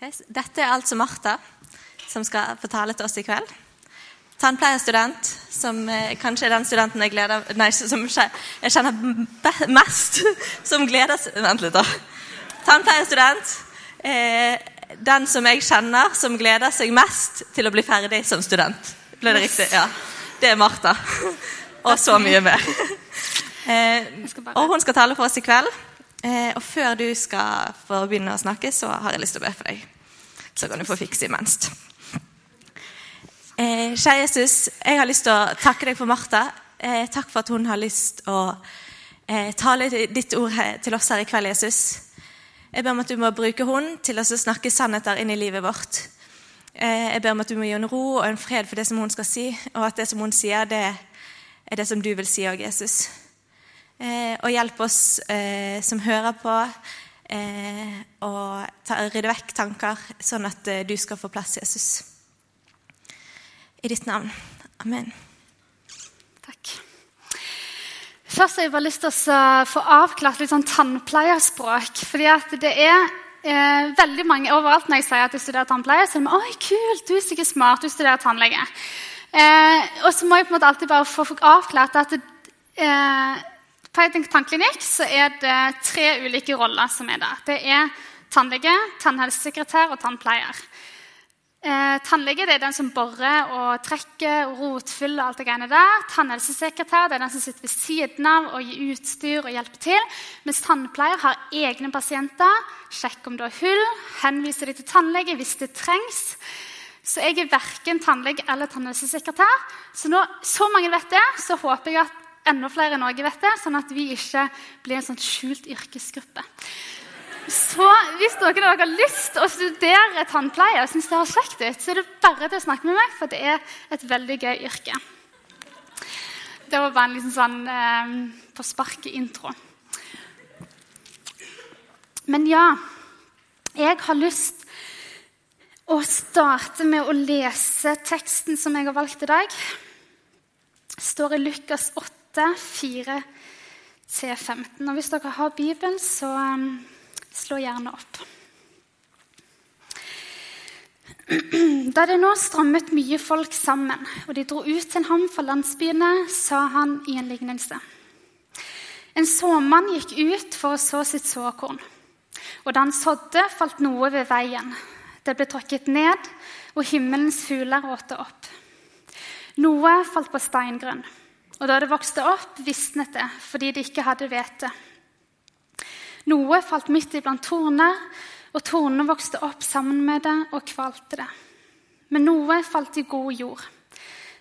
Yes. Dette er altså Martha, som skal fortale til oss i kveld. Tannpleierstudent, som eh, kanskje er den studenten jeg, gleder, nei, som jeg kjenner mest, som gleder seg Vent litt, da. Tannpleierstudent. Eh, den som jeg kjenner som gleder seg mest til å bli ferdig som student. Ble det riktig? Ja. Det er Martha. Og så mye mer. Eh, og hun skal tale for oss i kveld. Eh, og før du skal få begynne å snakke, så har jeg lyst til å be for deg. Så kan du få fikse imens. Eh, kjære Jesus, jeg har lyst til å takke deg for Martha. Eh, takk for at hun har lyst til å eh, tale ditt ord til oss her i kveld, Jesus. Jeg ber om at du må bruke hun til å snakke sannheter inn i livet vårt. Eh, jeg ber om at du må gi en ro og en fred for det som hun skal si, og at det som hun sier, det er det som du vil si òg, Jesus. Eh, og hjelp oss eh, som hører på, eh, ta, rydde vekk tanker, sånn at du skal få plass, Jesus. I ditt navn. Amen. Takk. Først har jeg bare lyst til å få avklart litt sånn tannpleierspråk. fordi at det er eh, veldig mange overalt når jeg sier at jeg studerer tannpleie, så er det oi, kult, du er sikkert smart, du studerer tannlege. Eh, og så må jeg på en måte alltid bare få avklart at det, eh, på en tannklinikk er det tre ulike roller som er der. Det er tannlege, tannhelsesekretær og tannpleier. Eh, tannlege er den som borer og trekker og rotfyller. alt det greiene der. Tannhelsesekretær det er den som sitter ved siden av og gir utstyr og hjelper til. Mens tannpleier har egne pasienter, sjekker om du har hull, henviser de til tannlege hvis det trengs. Så jeg er verken tannlege eller tannhelsesekretær. Så når så mange vet det, så håper jeg at enda flere i Norge vet det, sånn at vi ikke blir en sånn skjult yrkesgruppe. Så hvis dere har lyst til å studere tannpleie, og synes det høres kjekt ut, så er det bare til å snakke med meg, for det er et veldig gøy yrke. Det var bare en liten sånn eh, på sparket-intro. Men ja, jeg har lyst å starte med å lese teksten som jeg har valgt i dag. Det står i Lukas 8 8, 4-15. Og Hvis dere har Bibelen, så um, slå gjerne opp. Da det nå strammet mye folk sammen, og de dro ut til ham fra landsbyene, sa han i en lignelse. En såmann gikk ut for å så sitt såkorn. Og da han sådde, falt noe ved veien. Det ble tråkket ned, og himmelens fugler åt det opp. Noe falt på steingrunn. Og da det vokste opp, visnet det fordi det ikke hadde hvete. Noe falt midt iblant torner, og tornene vokste opp sammen med det og kvalte det. Men noe falt i god jord.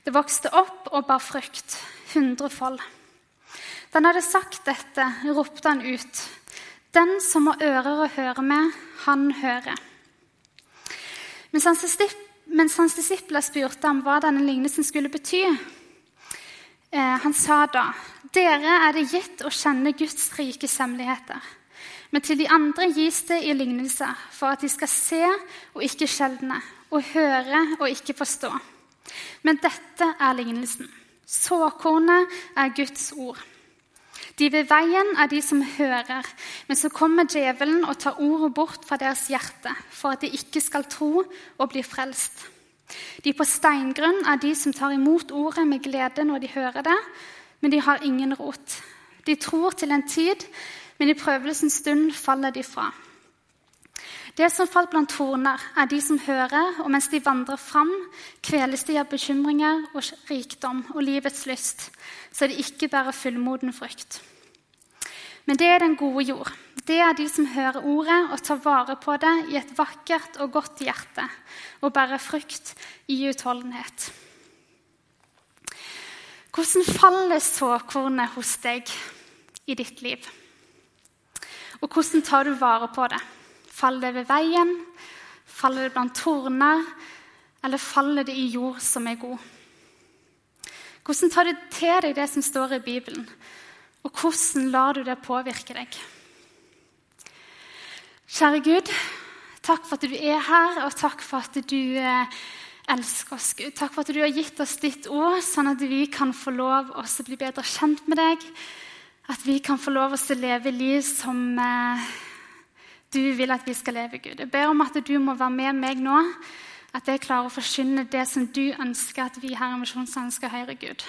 Det vokste opp og bar frukt, hundrefold. Da han hadde sagt dette, ropte han ut. Den som har ører å høre med, han hører. Mens hans disipler spurte ham hva denne lignelsen skulle bety, han sa da, 'Dere er det gitt å kjenne Guds rikes hemmeligheter.' 'Men til de andre gis det i lignelse, for at de skal se og ikke skjelne,' 'og høre og ikke forstå.' Men dette er lignelsen. Såkornet er Guds ord. De ved veien er de som hører, men så kommer djevelen og tar ordet bort fra deres hjerte, for at de ikke skal tro og bli frelst. De på steingrunn er de som tar imot ordet med glede når de hører det, men de har ingen rot. De tror til en tid, men i prøvelsens stund faller de fra. Det som falt blant torner, er de som hører, og mens de vandrer fram, kveles de av bekymringer og rikdom og livets lyst, så de ikke bærer fullmoden frykt. Men det er den gode jord. Det er de som hører ordet og tar vare på det i et vakkert og godt hjerte og bærer frukt i utholdenhet. Hvordan faller såkornet hos deg i ditt liv? Og hvordan tar du vare på det? Faller det ved veien? Faller det blant torner? Eller faller det i jord som er god? Hvordan tar du til deg det som står i Bibelen? Og hvordan lar du det påvirke deg? Kjære Gud, takk for at du er her, og takk for at du eh, elsker oss, Gud. Takk for at du har gitt oss ditt ord, sånn at vi kan få lov å bli bedre kjent med deg. At vi kan få lov å leve liv som eh, du vil at vi skal leve, Gud. Jeg ber om at du må være med meg nå, at jeg klarer å forkynne det som du ønsker at vi her i Misjonssalen skal høre, Gud.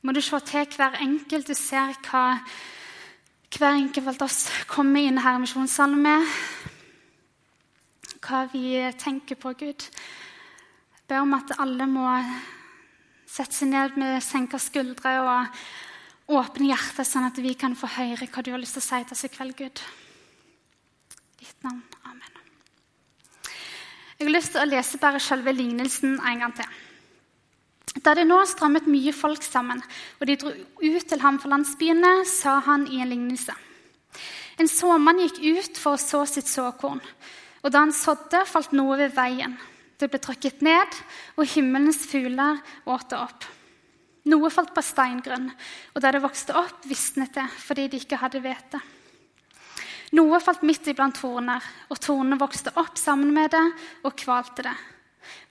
Må du se til hver enkelt. Du ser hva hver enkelt av oss kommer inn her i Misjonssalen med. Hva vi tenker på, Gud. Jeg ber om at alle må sette seg ned med senka skuldre og åpne hjertet, sånn at vi kan få høre hva du har lyst til å si til oss i kveld, Gud. Ditt navn. Amen. Jeg har lyst til å lese bare selve lignelsen en gang til. Da det nå strammet mye folk sammen, og de dro ut til ham fra landsbyene, sa han i en lignelse. En såmann gikk ut for å så sitt såkorn, og da han sådde, falt noe ved veien. Det ble trukket ned, og himmelens fugler åt det opp. Noe falt på steingrunn, og da det vokste opp, visnet det fordi de ikke hadde hvete. Noe falt midt iblant torner, og tornene vokste opp sammen med det og kvalte det.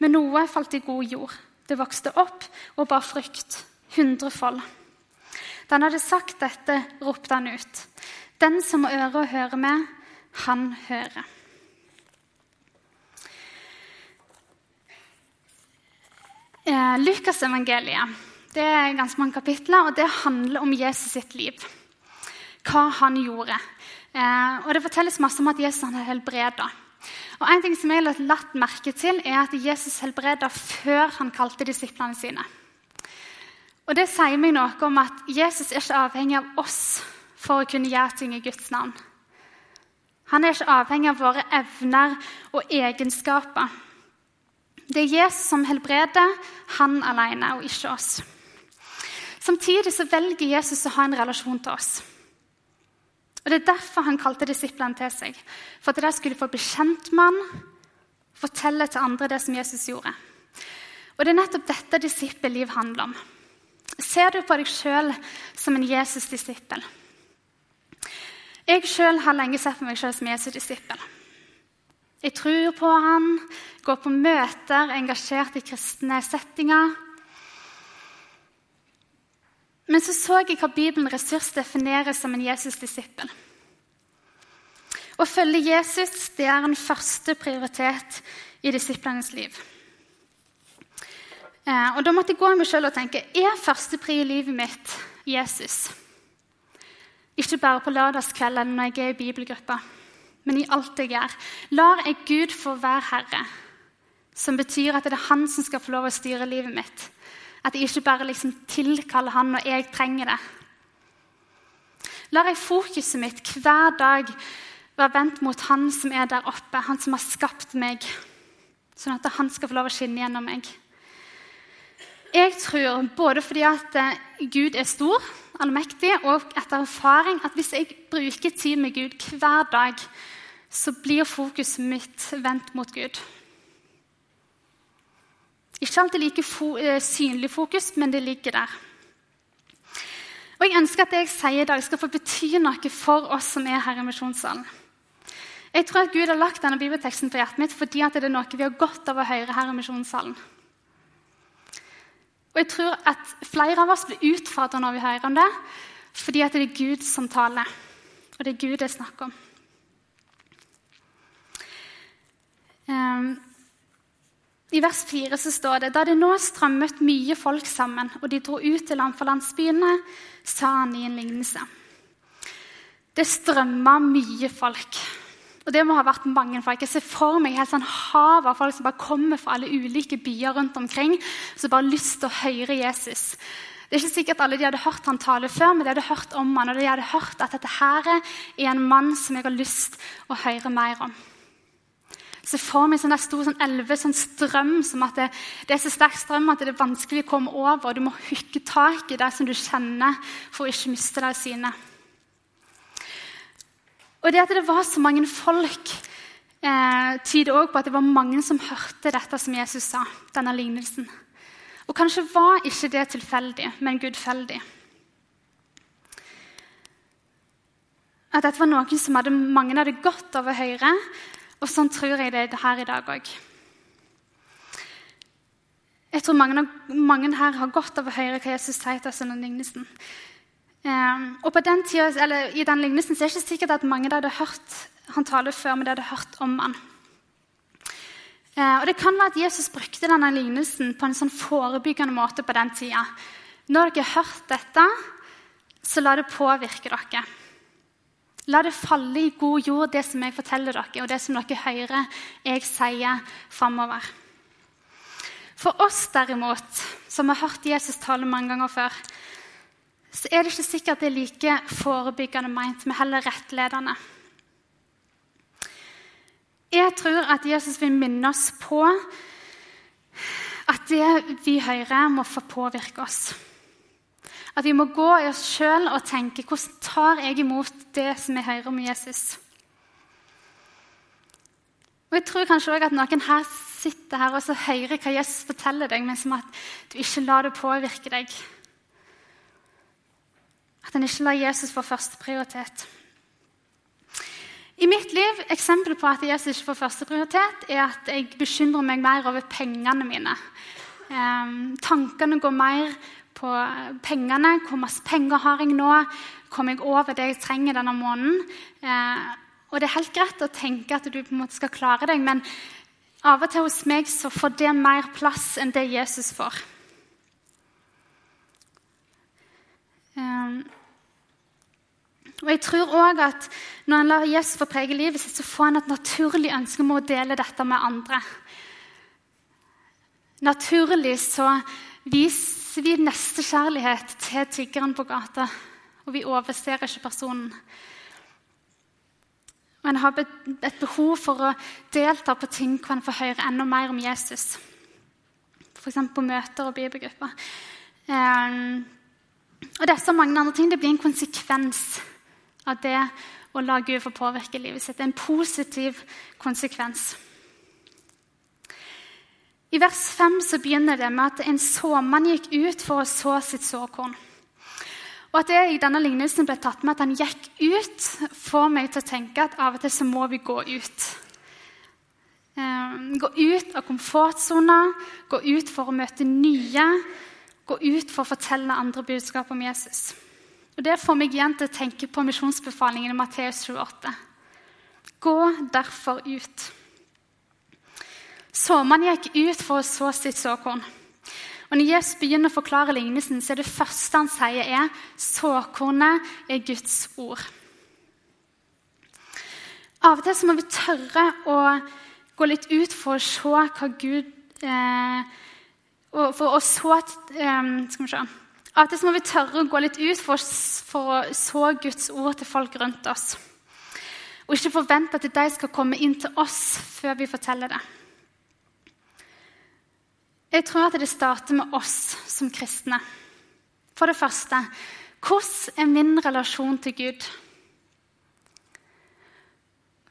Men noe falt i god jord. Det vokste opp og bar frykt, hundrefold. Da han hadde sagt dette, ropte han ut. Den som har øre å høre med, han hører. Eh, Lukasevangeliet det er ganske mange kapitler, og det handler om Jesus sitt liv. Hva han gjorde. Eh, og Det fortelles masse om at Jesus han helbreda. Og en ting som jeg har latt merke til, er at Jesus helbreda før han kalte disiplene sine. Og Det sier meg noe om at Jesus er ikke avhengig av oss for å kunne gjøre ting i Guds navn. Han er ikke avhengig av våre evner og egenskaper. Det er Jesus som helbreder, han alene, og ikke oss. Samtidig så velger Jesus å ha en relasjon til oss. Og Det er derfor han kalte disiplene til seg. For at de skulle få bli kjent med han, fortelle til andre det som Jesus gjorde. Og Det er nettopp dette disippelliv handler om. Ser du på deg sjøl som en Jesus-disippel? Jeg sjøl har lenge sett på meg sjøl som Jesus-disippel. Jeg tror på han, går på møter, engasjert i kristne settinger. Men så så jeg hva Bibelen ressurs definerer som en Jesus-disippel. Å følge Jesus det er en første prioritet i disiplenes liv. Eh, og Da måtte jeg gå i meg sjøl og tenke er førstepri i livet mitt Jesus. Ikke bare på lørdagskvelden når jeg er i bibelgruppa men i alt jeg gjør. Lar jeg Gud få være herre, som betyr at det er han som skal få lov å styre livet mitt. At jeg ikke bare liksom tilkaller han når jeg trenger det. Lar jeg fokuset mitt hver dag være vendt mot han som er der oppe, han som har skapt meg, sånn at han skal få lov å skinne gjennom meg. Jeg tror, både fordi at eh, Gud er stor, allmektig, og etter erfaring, at hvis jeg bruker tid med Gud hver dag, så blir fokuset mitt vendt mot Gud. Ikke alltid like fo eh, synlig fokus, men det ligger der. Og Jeg ønsker at det jeg sier i dag, skal få bety noe for oss som er her i misjonssalen. Jeg tror at Gud har lagt denne bibelteksten på hjertet mitt fordi det er noe vi har godt av å høre her i misjonssalen. Og jeg tror at flere av oss blir utfordret når vi hører om det, fordi det er Gud som taler. Og det er Gud det er snakk om. Um, I vers 4 så står det da det nå strømmet mye folk sammen, og de dro ut til land for landsbyene, sa han i en lignelse. Det strømma mye folk. Og det må ha vært mange folk. Jeg ser for meg helt sånn hav av folk som bare kommer fra alle ulike byer rundt omkring, som bare har lyst til å høre Jesus. Det er ikke sikkert alle de hadde hørt han tale før, men de hadde hørt om han, og de hadde hørt at dette her er en mann som jeg har lyst til å høre mer om. Se for meg sånn stor sånn elve, sånn strøm, som at det, det, er så sterk strøm at det er vanskelig å komme over. Du må hooke tak i det som du kjenner, for å ikke miste det av syne. Og det at det var så mange folk, eh, tyder også på at det var mange som hørte dette som Jesus sa. denne lignelsen. Og kanskje var ikke det tilfeldig, men gudfeldig. At dette var noen som hadde, mange hadde godt av å og sånn tror jeg det er her i dag òg. Jeg tror mange, mange, her har godt av å høre hva Jesus sier til oss under lignelsen. Um, og den tiden, I den lignelsen er det ikke sikkert at mange hadde hørt han tale før, men de hadde hørt om han. Uh, og Det kan være at Jesus brukte denne lignelsen på en sånn forebyggende måte på den tida. Når dere har hørt dette, så la det påvirke dere. La det falle i god jord, det som jeg forteller dere, og det som dere hører jeg sier framover. For oss derimot, som har hørt Jesus tale mange ganger før, så er det ikke sikkert det er like forebyggende meint, men heller rettledende. Jeg tror at Jesus vil minne oss på at det vi hører, må få påvirke oss. At vi må gå i oss sjøl og tenke hvordan tar jeg imot det som jeg hører om Jesus? Og Jeg tror kanskje også at noen her sitter her og så hører hva Jesus forteller deg, men som at du ikke lar det påvirke deg. At en ikke lar Jesus få førsteprioritet. I mitt liv, eksempel på at Jesus ikke får førsteprioritet, er at jeg bekymrer meg mer over pengene mine. Eh, tankene går mer på pengene. Hvor masse penger har jeg nå? Kommer jeg over det jeg trenger denne måneden? Eh, og det er helt greit å tenke at du på en måte skal klare deg, men av og til hos meg så får det mer plass enn det Jesus får. Eh, og jeg tror også at Når en lar Jesus få prege livet sitt, så får en et naturlig ønske om å dele dette med andre. Naturlig så viser vi nestekjærlighet til tiggeren på gata. Og vi overser ikke personen. Og en har et behov for å delta på ting hvor en får høre enda mer om Jesus. F.eks. på møter og bibelgrupper. Um, og disse og mange andre ting det blir en konsekvens av det å la Gud få påvirke livet sitt. En positiv konsekvens. I vers 5 så begynner det med at en såmann gikk ut for å så sitt såkorn. Og at det i denne lignelsen ble tatt med at han gikk ut, får meg til å tenke at av og til så må vi gå ut. Ehm, gå ut av komfortsona, gå ut for å møte nye, gå ut for å fortelle andre budskap om Jesus. Og Det får meg igjen til å tenke på misjonsbefalingen i Matteus 28. Gå derfor ut. Såmannen gikk ut for å så sitt såkorn. Og Når Jesus begynner å forklare lignelsen, så er det første han sier, er såkornet er Guds ord. Av og til så må vi tørre å gå litt ut for å se hva Gud eh, For å så eh, Skal vi se at så må vi tørre å gå litt ut for, for å så Guds ord til folk rundt oss. Og ikke forvente at de skal komme inn til oss før vi forteller det. Jeg tror at det starter med oss som kristne. For det første hvordan er min relasjon til Gud?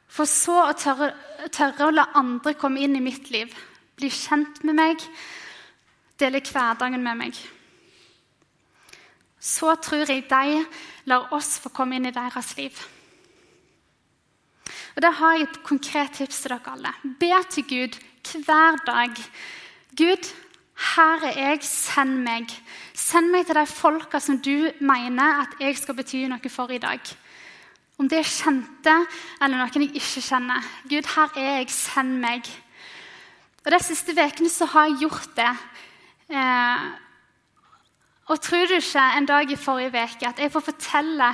For så å tørre, tørre å la andre komme inn i mitt liv, bli kjent med meg, dele hverdagen med meg så tror jeg de lar oss få komme inn i deres liv. Og Da har jeg et konkret tips til dere alle. Be til Gud hver dag. Gud, her er jeg, send meg. Send meg til de folka som du mener at jeg skal bety noe for i dag. Om det er kjente eller noen jeg ikke kjenner. Gud, her er jeg, send meg. Og De siste ukene har jeg gjort det. Eh, og tror du ikke en dag i forrige uke at jeg får fortelle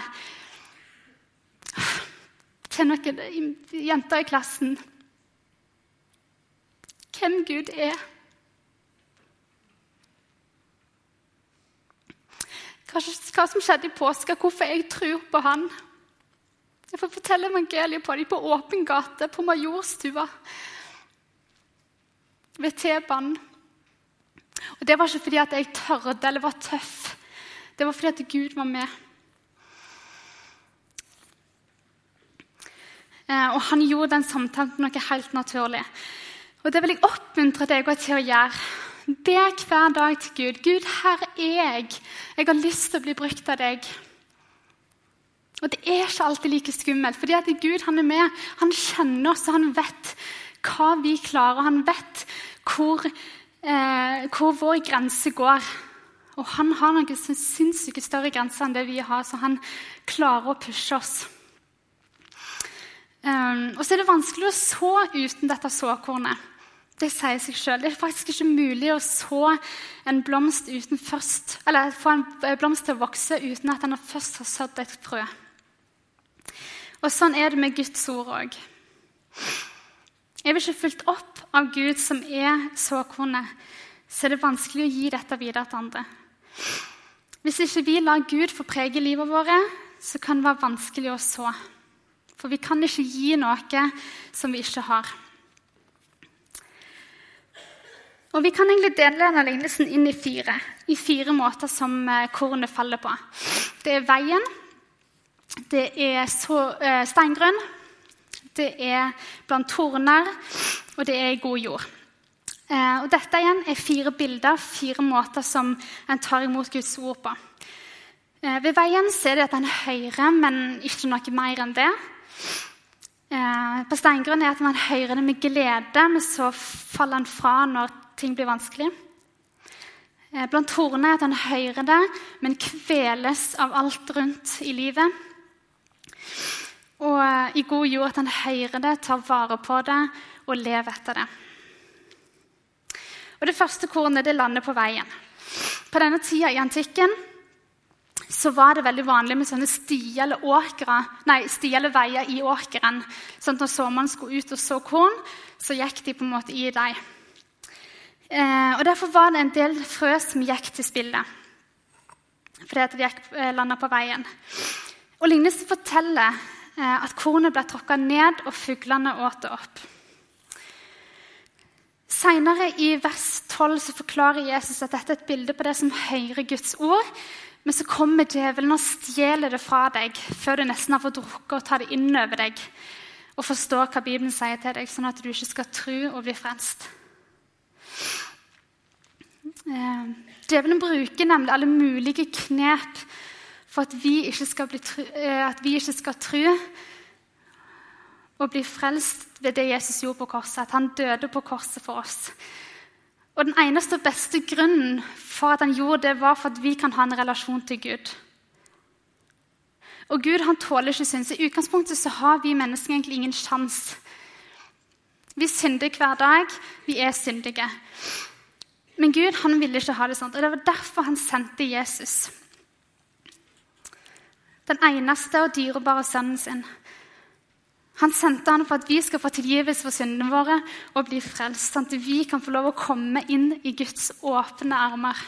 til noen jenter i klassen hvem Gud er? Hva, som skjedde i påska, hvorfor jeg tror på Han. Jeg får fortelle evangeliet på dem på åpen gate, på Majorstua, ved T-banen. Og Det var ikke fordi at jeg tørde eller var tøff. Det var fordi at Gud var med. Eh, og han gjorde den samtalen noe helt naturlig. Og Det vil jeg oppmuntre deg til å gjøre. Be hver dag til Gud. Gud, her er jeg. Jeg har lyst til å bli brukt av deg. Og det er ikke alltid like skummelt, fordi at Gud han er med. Han kjenner oss, og han vet hva vi klarer. Han vet hvor eh, hvor vår grense går. Og han har noen sinnssyke større grenser enn det vi har, så han klarer å pushe oss. Um, og så er det vanskelig å så uten dette såkornet. Det sier seg sjøl. Det er faktisk ikke mulig å få en blomst til å vokse uten at den først har sådd et frø. Og sånn er det med Guds ord òg. Er vi ikke fulgt opp av Gud, som er såkornet, så er det vanskelig å gi dette videre til andre. Hvis ikke vi lar Gud få prege livet vårt, så kan det være vanskelig å så. For vi kan ikke gi noe som vi ikke har. Og Vi kan egentlig dele denne lignelsen inn i fire, i fire måter som eh, kornet faller på. Det er veien, det er eh, steingrunn, det er blant torner, og det er god jord. Eh, og dette igjen er fire bilder, fire måter som en tar imot Guds ord på. Ved veien ser de at den er høyere, men ikke noe mer enn det. På steingrunn er at man hører det med glede, men så faller han fra når ting blir vanskelig. Blant horene er at han hører det, men kveles av alt rundt i livet. Og i god jord at han hører det, tar vare på det og lever etter det. Og Det første kornet det lander på veien. På denne tida i antikken så var det veldig vanlig med sånne stier eller, åkere, nei, stier eller veier i åkeren. Sånn at når såmannen skulle ut og så korn, så gikk de på en måte i dem. Eh, og Derfor var det en del frø som gikk til spille. Fordi at de eh, landa på veien. Og Lignelsen forteller eh, at kornet ble tråkka ned, og fuglene åt det opp. Senere i vers 12 så forklarer Jesus at dette er et bilde på det som hører Guds ord. Men så kommer djevelen og stjeler det fra deg før du nesten har fått drukke og ta det inn over deg og forstå hva Bibelen sier til deg, sånn at du ikke skal tro og bli frelst. Eh, djevelen bruker nemlig alle mulige knep for at vi ikke skal, bli, eh, at vi ikke skal tru og bli frelst ved det Jesus gjorde på korset. At han døde på korset for oss. Og Den eneste og beste grunnen for at han gjorde det, var for at vi kan ha en relasjon til Gud. Og Gud han tåler ikke synd. Så I utgangspunktet så har vi mennesker egentlig ingen sjanse. Vi synder hver dag. Vi er syndige. Men Gud han ville ikke ha det sånn. Og Det var derfor han sendte Jesus. Den eneste og dyrebare sønnen sin. Han sendte han for at vi skal få tilgivelse for syndene våre og bli frelst. Sånn at vi kan få lov å komme inn i Guds åpne armer.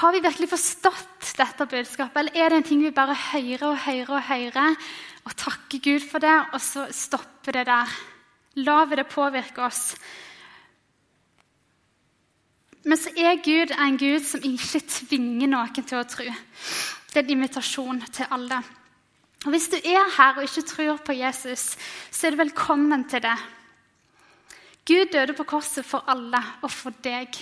Har vi virkelig forstått dette budskapet, eller er det en ting vi bare hører og hører og hører, og takker Gud for det, og så stopper det der? La vi det påvirke oss? Men så er Gud en Gud som ikke tvinger noen til å tro. Det er en invitasjon til alle. Og Hvis du er her og ikke tror på Jesus, så er du velkommen til det. Gud døde på korset for alle og for deg.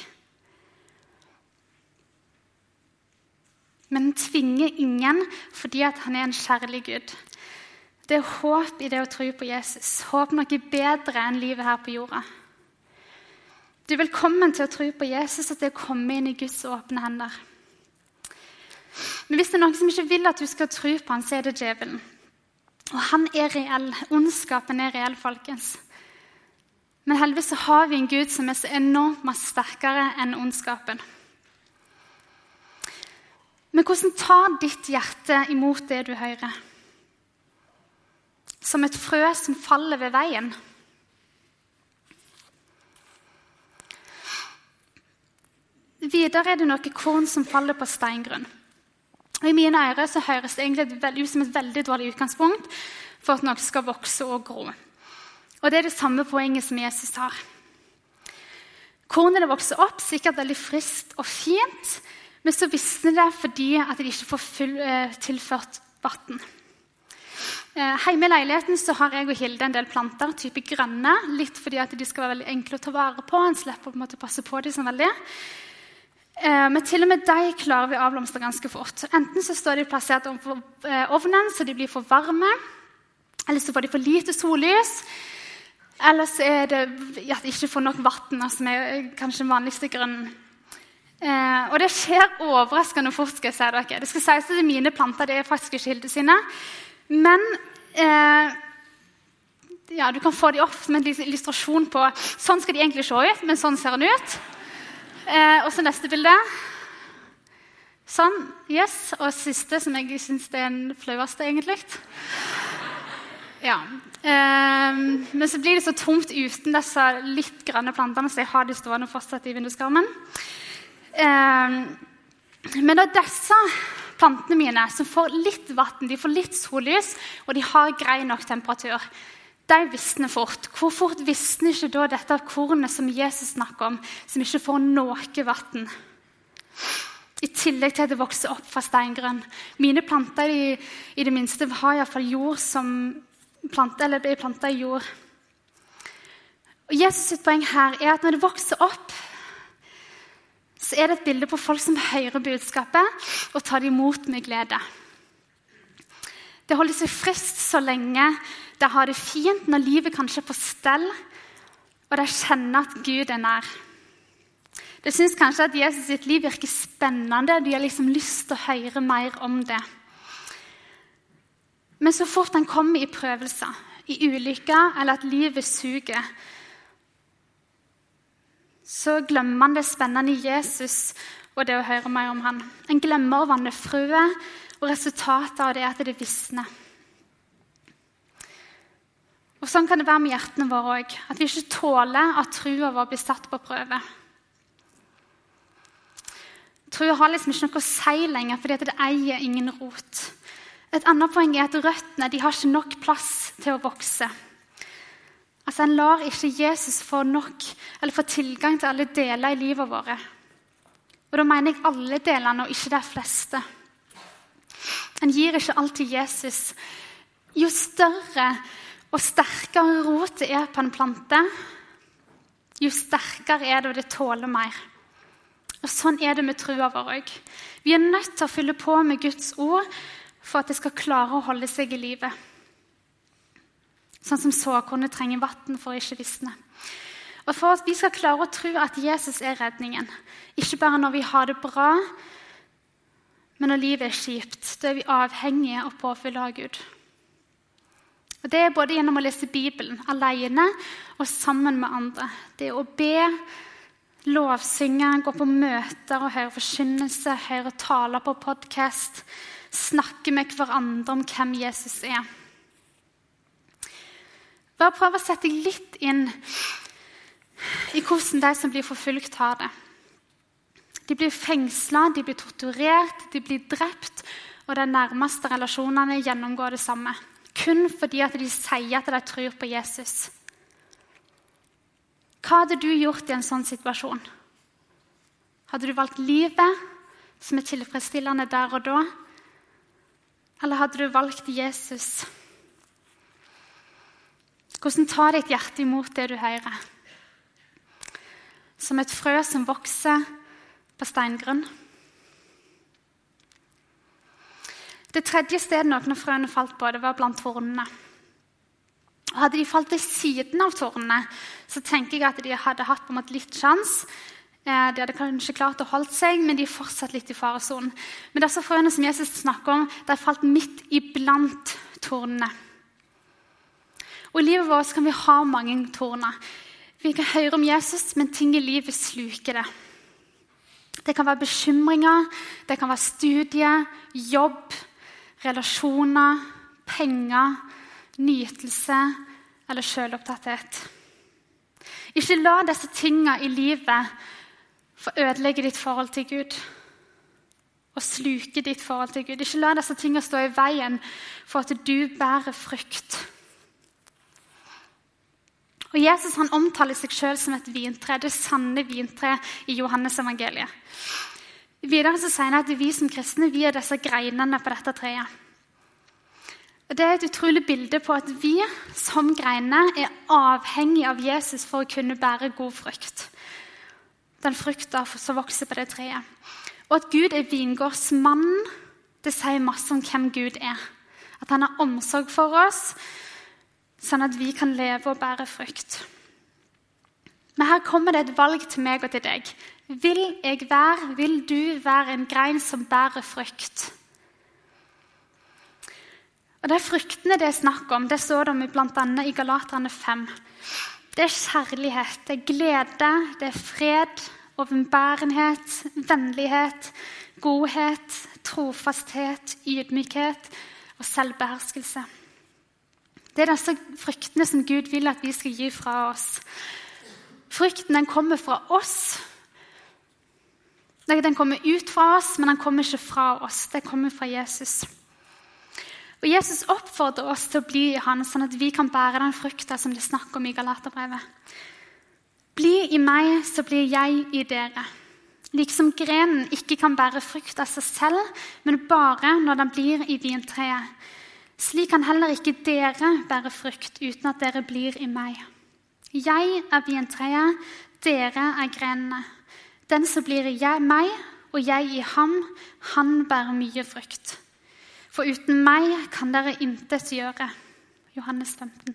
Men han tvinger ingen fordi han er en kjærlig Gud. Det er håp i det å tro på Jesus. Håp noe bedre enn livet her på jorda. Du er velkommen til å tro på Jesus og til å komme inn i Guds åpne hender. Men hvis det er noen som ikke vil at du skal tro på han, så er det djevelen. Og han er reell. Ondskapen er reell, folkens. Men heldigvis så har vi en Gud som er så enormt mye sterkere enn ondskapen. Men hvordan tar ditt hjerte imot det du hører? Som et frø som faller ved veien? Videre er det noe korn som faller på steingrunn. Og I mine ører så høres det egentlig ut som et veldig dårlig utgangspunkt for at noe skal vokse og gro. Og Det er det samme poenget som Jesus har. Kornet vokser opp sikkert veldig friskt og fint, men så visner det fordi at de ikke får full, eh, tilført vann. Eh, hjemme i leiligheten så har jeg og Hilde en del planter, type grønne. Litt fordi at de skal være veldig enkle å ta vare på. En slipper på en måte passe på dem sånn veldig. Eh, men til og med de klarer vi å avblomstre ganske fort. Enten så står de plassert overfor eh, ovnen, så de blir for varme. Eller så får de for lite sollys. Eller så er det at de ikke får nok vann, som er kanskje den vanligste grunnen. Og det skjer overraskende fort. skal jeg si dere. Det skal sies at Mine planter det er faktisk ikke Hilde sine. Men eh, ja, du kan få dem opp som en illustrasjon på Sånn skal de egentlig se ut, men sånn ser den ut. Eh, og så neste bilde. Sånn. Yes. Og siste, som jeg syns er den flaueste, egentlig. Ja. Eh, men så blir det så tomt uten disse litt grønne plantene, så jeg har de stående fortsatt i vinduskarmen. Eh, men da disse plantene mine som får litt vann, de får litt sollys, og de har grei nok temperatur, de visner fort. Hvor fort visner ikke da dette kornet som Jesus snakker om, som ikke får noe vann? I tillegg til at det vokser opp fra steingrønn. Mine planter i, i det minste har iallfall jord som plante, eller blir planta i jord. Og Jesus sitt poeng her er at når det vokser opp, så er det et bilde på folk som hører budskapet og tar det imot med glede. Det holder seg friskt så lenge de har det fint når livet kanskje er på stell, og de kjenner at Gud er nær. De syns kanskje at Jesus sitt liv virker spennende. De har liksom lyst til å høre mer om det. Men så fort han kommer i prøvelser, i ulykker eller at livet suger, så glemmer man det spennende i Jesus og det å høre mer om han. En glemmer å vanne frøet, og resultatet av det er at det visner. Og Sånn kan det være med hjertene våre òg. At vi ikke tåler at trua vår blir satt på prøve. Trua har liksom ikke noe å si lenger, fordi det eier ingen rot. Et annet poeng er at røttene de har ikke nok plass til å vokse. Altså, En lar ikke Jesus få nok, eller få tilgang til alle deler i livet vårt. Og Da mener jeg alle delene, og ikke de fleste. En gir ikke alt til Jesus. Jo større og sterkere rotet er på en plante, jo sterkere er det, og det tåler mer. Og Sånn er det med trua vår òg. Vi er nødt til å fylle på med Guds ord for at det skal klare å holde seg i live. Sånn som såkornet trenger vann for å ikke visne. Og For at vi skal klare å tro at Jesus er redningen, ikke bare når vi har det bra, men når livet er kjipt, da er vi avhengige av påfyllet av Gud. Og Det er både gjennom å lese Bibelen alene og sammen med andre. Det er å be, lovsynge, gå på møter og høre forkynnelse, høre taler på podkast, snakke med hverandre om hvem Jesus er. Bare prøv å sette deg litt inn i hvordan de som blir forfulgt, har det. De blir fengsla, de blir torturert, de blir drept, og de nærmeste relasjonene gjennomgår det samme kun fordi at de sier at de tror på Jesus. Hva hadde du gjort i en sånn situasjon? Hadde du valgt livet, som er tilfredsstillende der og da? Eller hadde du valgt Jesus? Hvordan tar ditt hjerte imot det du hører? Som et frø som vokser på steingrunn? Det tredje stedet noen av frøene falt på, det var blant tornene. Og hadde de falt ved siden av tårnene, så tenker jeg at de hadde hatt på en måte litt sjanse. Eh, de hadde kanskje klart å holde seg, men de er fortsatt litt i faresonen. Men disse frøene som Jesus snakker om, de falt midt iblant tornene. Og I livet vårt kan vi ha mange torner. Vi kan høre om Jesus, men ting i livet sluker det. Det kan være bekymringer, det kan være studier, jobb, relasjoner, penger, nytelse eller selvopptatthet. Ikke la disse tingene i livet få ødelegge ditt forhold til Gud og sluke ditt forhold til Gud. Ikke la disse tingene stå i veien for at du bærer frukt. Og Jesus han omtaler seg sjøl som et vintre, det sanne vintre i Johannes evangeliet. Videre så sier han at vi som kristne vi er disse greinene på dette treet. Og Det er et utrolig bilde på at vi som greiner er avhengig av Jesus for å kunne bære god frukt. Den frukta som vokser på det treet. Og at Gud er vingårdsmannen, det sier masse om hvem Gud er. At han har omsorg for oss, sånn at vi kan leve og bære frukt. Men her kommer det et valg til meg og til deg. Vil jeg være, vil du være en grein som bærer frukt? Og De fruktene det er snakk om, det står det bl.a. i Galaterne 5. Det er kjærlighet, det er glede, det er fred, overbærenhet, vennlighet, godhet, trofasthet, ydmykhet og selvbeherskelse. Det er disse fruktene som Gud vil at vi skal gi fra oss. Frykten den kommer fra oss. Den kommer ut fra oss, men den kommer ikke fra oss. Den kommer fra Jesus. Og Jesus oppfordrer oss til å bli i Han, sånn at vi kan bære den frukta som det snakker om i Galaterbrevet. Bli i meg, så blir jeg i dere. Liksom grenen ikke kan bære frukt av seg selv, men bare når den blir i vintreet. Slik kan heller ikke dere bære frukt uten at dere blir i meg. Jeg er vintreet, dere er grenene. Den som blir i meg og jeg i ham, han bærer mye frukt. For uten meg kan dere intet gjøre. Johannes 15.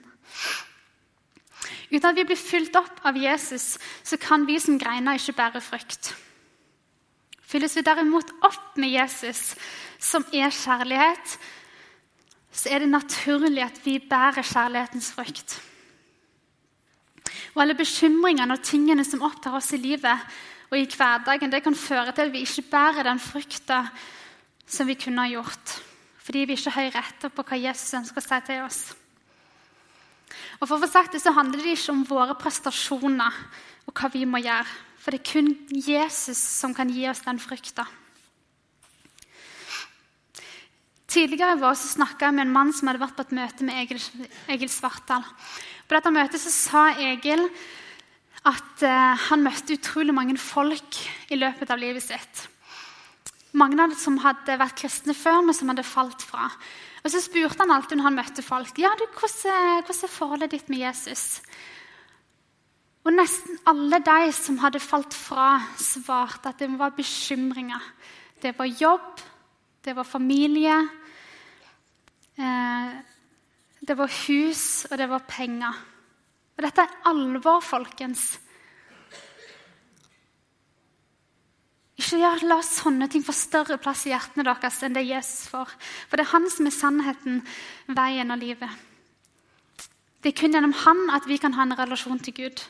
Uten at vi blir fylt opp av Jesus, så kan vi som greiner ikke bære frukt. Fylles vi derimot opp med Jesus, som er kjærlighet, så er det naturlig at vi bærer kjærlighetens frukt og alle bekymringene og tingene som opptar oss i livet og i hverdagen, det kan føre til at vi ikke bærer den frukta som vi kunne ha gjort. Fordi vi ikke hører etter på hva Jesus ønsker å si til oss. Og for å få sagt det, så handler det ikke om våre prestasjoner og hva vi må gjøre. For det er kun Jesus som kan gi oss den frukta. Tidligere i vår snakka jeg med en mann som hadde vært på et møte med Egil, Egil Svartdal. På dette møtet så sa Egil at eh, han møtte utrolig mange folk i løpet av livet sitt. Mange av dem som hadde vært kristne før, men som hadde falt fra. Og Så spurte han alltid når han møtte folk ja, du, hvordan, hvordan er forholdet ditt med Jesus. Og Nesten alle de som hadde falt fra, svarte at det var bekymringer. Det var jobb, det var familie. Eh, det var hus, og det var penger. Og dette er alvor, folkens. Ikke ja, La sånne ting få større plass i hjertene deres enn det Jesus får. For det er han som er sannheten, veien og livet. Det er kun gjennom han at vi kan ha en relasjon til Gud.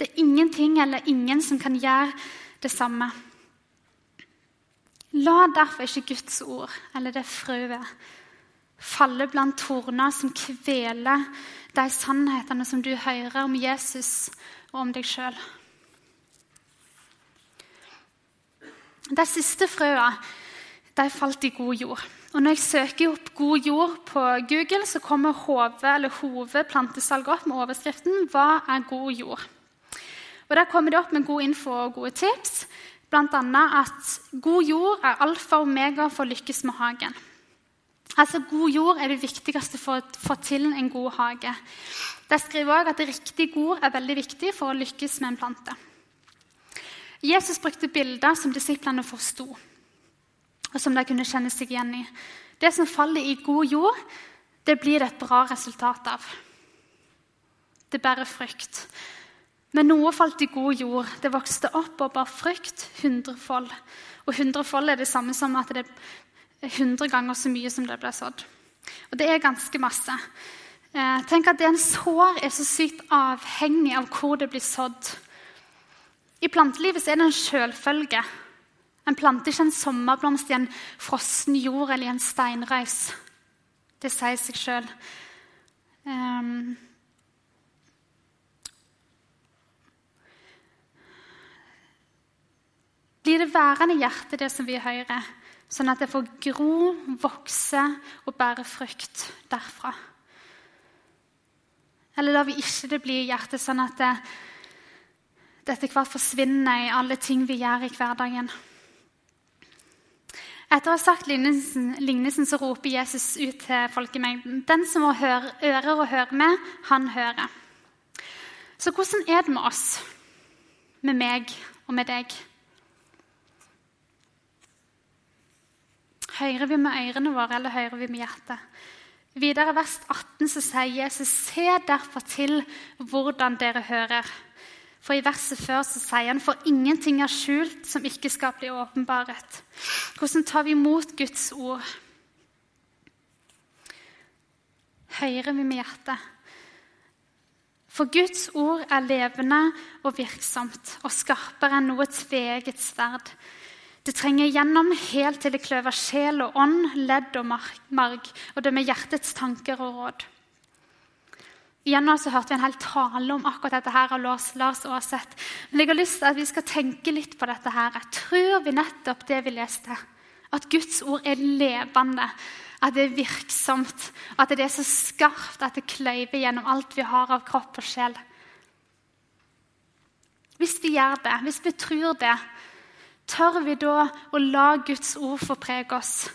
Det er ingenting eller ingen som kan gjøre det samme. La derfor ikke Guds ord eller det frøet falle blant torner som kveler de sannhetene som du hører om Jesus og om deg sjøl. De siste frøa falt i god jord. Og Når jeg søker opp 'god jord' på Google, så kommer hoved eller Hove plantesalg opp med overskriften 'Hva er god jord?' Og Der kommer det opp med god info og gode tips, bl.a. at god jord er alfa og omega for å lykkes med hagen. Altså, God jord er det viktigste for å få til en god hage. De skriver også at riktig jord er veldig viktig for å lykkes med en plante. Jesus brukte bilder som disiplene forsto, og som de kunne kjenne seg igjen i. Det som faller i god jord, det blir det et bra resultat av. Det bærer frukt. Men noe falt i god jord. Det vokste opp og bar frukt hundrefold. Og hundrefold er det samme som at det 100 ganger så mye som det ble sådd. Og det er ganske masse. Eh, tenk at en sår er så sykt avhengig av hvor det blir sådd. I plantelivet er det en sjølfølge. En planter ikke en sommerblomst i en frossen jord eller i en steinrøys. Det sier seg sjøl. Um, blir det værende i hjertet, det som vi hører, sånn at det får gro, vokse og bære frukt derfra. Eller lar vi ikke det bli i hjertet, sånn at det, det etter hvert forsvinner i alle ting vi gjør i hverdagen. Etter å ha sagt lignelsen, lignelsen, så roper Jesus ut til folkemengden. Den som har ører å høre med, han hører. Så hvordan er det med oss, med meg og med deg? Hører vi med ørene våre, eller hører vi med hjertet? Videre i vers 18 så sier Jesus, se derfor til hvordan dere hører. For i verset før så sier han, for ingenting er skjult som ikke skal bli åpenbaret. Hvordan tar vi imot Guds ord? Hører vi med hjertet? For Guds ord er levende og virksomt og skarpere enn noe tveget sverd. Det trenger gjennom helt til det kløver sjel og ånd, ledd og marg, og det med hjertets tanker og råd. Igjen nå så hørte vi en hel tale om akkurat dette her av Lars, Aaseth. Men jeg har lyst til at vi skal tenke litt på dette. her. Jeg tror vi nettopp det vi leste, at Guds ord er levende, at det er virksomt, at det er så skarpt at det kløyver gjennom alt vi har av kropp og sjel. Hvis vi gjør det, hvis vi tror det, Tør vi da å la Guds ord få prege oss?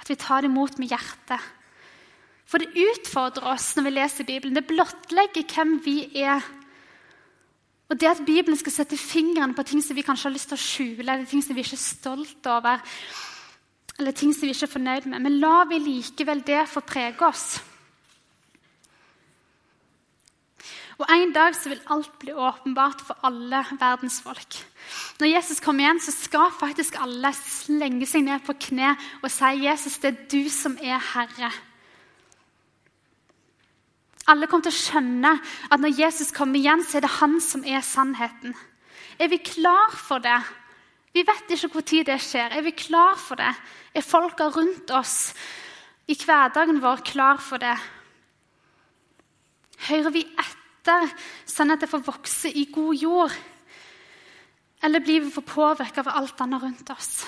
At vi tar det imot med hjertet. For det utfordrer oss når vi leser Bibelen. Det blottlegger hvem vi er. Og det at Bibelen skal sette fingeren på ting som vi kanskje har lyst til å skjule, eller ting som vi ikke er stolt over, eller ting som vi ikke er fornøyd med. Men la vi likevel det få prege oss. Og En dag så vil alt bli åpenbart for alle verdens folk. Når Jesus kommer igjen, så skal faktisk alle slenge seg ned på kne og si Jesus, det er du som er Herre. Alle kommer til å skjønne at når Jesus kommer igjen, så er det han som er sannheten. Er vi klar for det? Vi vet ikke når det skjer. Er vi klar for det? Er folka rundt oss i hverdagen vår klar for det? Hører vi etter? Etter, sånn at det får vokse i god jord? Eller blir vi for påvirka av alt annet rundt oss?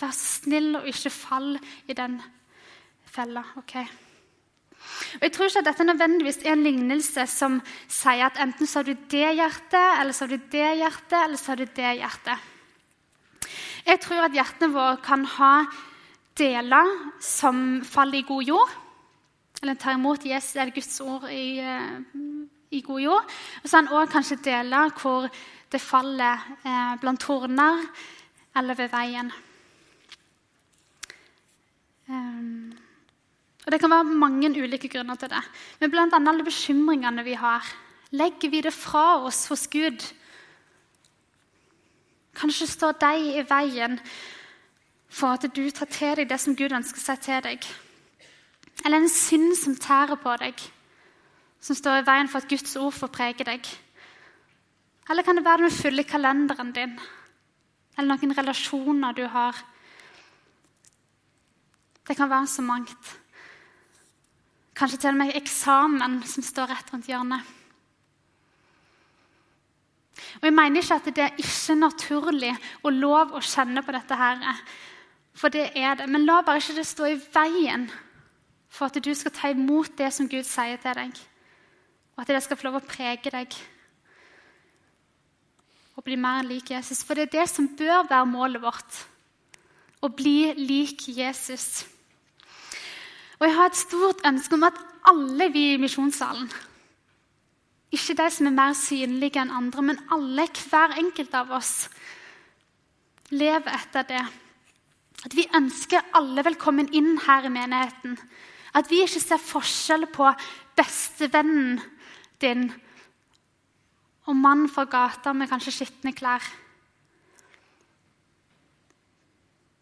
Vær snill og ikke fall i den fella. ok? Og Jeg tror ikke at dette nødvendigvis er en lignelse som sier at enten så har du det hjertet, eller så har du det hjertet, eller så har du det hjertet. Jeg tror at hjertene våre kan ha deler som faller i god jord. Eller tar imot Jesus, eller Guds ord i, eh, i god jord. Og så han òg kanskje deler hvor det faller eh, blant torner eller ved veien. Um, og Det kan være mange ulike grunner til det. Men annet alle bekymringene vi har. Legger vi det fra oss hos Gud? Kanskje står de i veien for at du tar til deg det som Gud ønsker seg til deg. Eller en synd som tærer på deg som står i veien for at Guds ord får prege deg? Eller kan det være den fulle kalenderen din? Eller noen relasjoner du har? Det kan være så mangt. Kanskje til og med eksamen som står rett rundt hjørnet. Og Jeg mener ikke at det er ikke naturlig og lov å kjenne på dette. her, For det er det. Men la bare ikke det stå i veien for at du skal ta imot det som Gud sier til deg og at det skal få lov å prege deg og bli mer lik Jesus. For det er det som bør være målet vårt. Å bli lik Jesus. Og jeg har et stort ønske om at alle vi i misjonssalen Ikke de som er mer synlige enn andre, men alle, hver enkelt av oss, lever etter det. At vi ønsker alle velkommen inn her i menigheten. At vi ikke ser forskjell på bestevennen din og mann fra gata med kanskje skitne klær.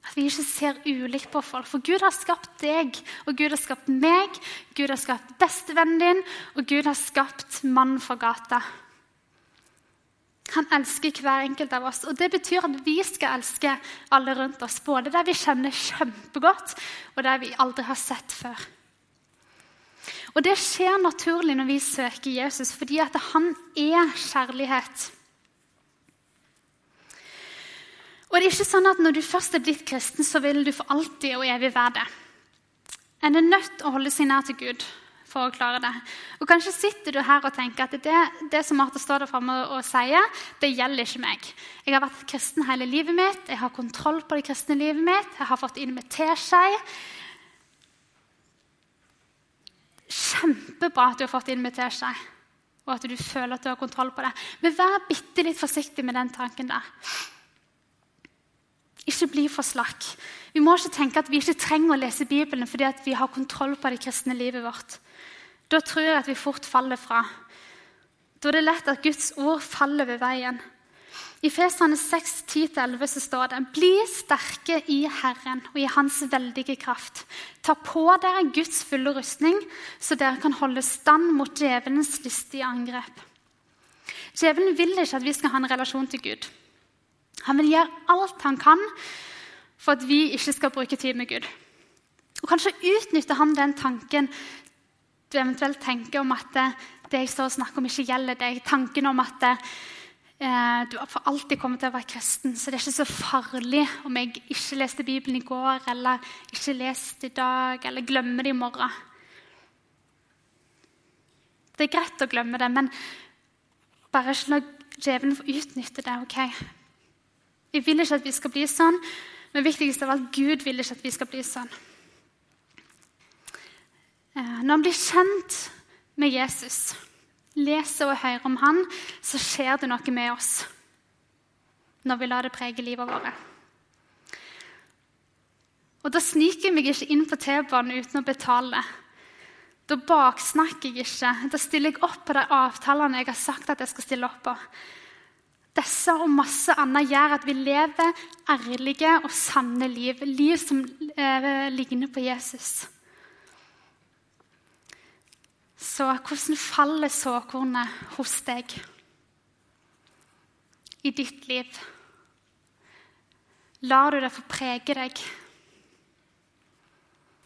At vi ikke ser ulikt på folk. For Gud har skapt deg, og Gud har skapt meg. Gud har skapt bestevennen din, og Gud har skapt mann fra gata. Han elsker hver enkelt av oss, og det betyr at vi skal elske alle rundt oss. Både der vi kjenner kjempegodt, og der vi aldri har sett før. Og det skjer naturlig når vi søker Jesus, fordi at han er kjærlighet. Og det er ikke sånn at Når du først er blitt kristen, så vil du for alltid og evig være det. En er nødt til å holde seg nær til Gud for å klare det. Og Kanskje sitter du her og tenker at det, det som Martha står der framme og sier, det gjelder ikke meg. Jeg har vært kristen hele livet mitt, jeg har kontroll på det kristne livet mitt, jeg har fått inn med teskje. Kjempebra at du har fått inn seg, og at du føler at du har kontroll på det. Men vær bitte litt forsiktig med den tanken der. Ikke bli for slakk. Vi må ikke tenke at vi ikke trenger å lese Bibelen fordi vi har kontroll på det kristne livet vårt. Da tror jeg at vi fort faller fra. Da er det lett at Guds ord faller ved veien. I Fesane 6, 10-11 så står det Bli sterke i Herren og i Hans veldige kraft. Ta på dere Guds fulle rustning, så dere kan holde stand mot djevelens listige angrep. Djevelen vil ikke at vi skal ha en relasjon til Gud. Han vil gjøre alt han kan for at vi ikke skal bruke tid med Gud. Og Kanskje utnytter han den tanken du eventuelt tenker om at det jeg står og snakker om, ikke gjelder deg. Tanken om at eh, har for alltid kommet til å være kristen, så det er ikke så farlig om jeg ikke leste Bibelen i går, eller ikke leste i dag, eller glemmer det i morgen. Det er greit å glemme det, men bare ikke la djevelen få utnytte det. ok? Jeg vil ikke at vi skal bli sånn, men viktigst av alt, Gud vil ikke at vi skal bli sånn. Eh, når han blir kjent med Jesus, leser og hører om han, så skjer det noe med oss når vi lar det prege livet vårt. Og Da sniker jeg meg ikke inn på T-banen uten å betale. Da baksnakker jeg ikke. Da stiller jeg opp på de avtalene jeg har sagt at jeg skal stille opp på. Disse og masse annet gjør at vi lever ærlige og sanne liv. Liv som eh, ligner på Jesus. Så hvordan faller såkornet hos deg i ditt liv? Lar du det få prege deg?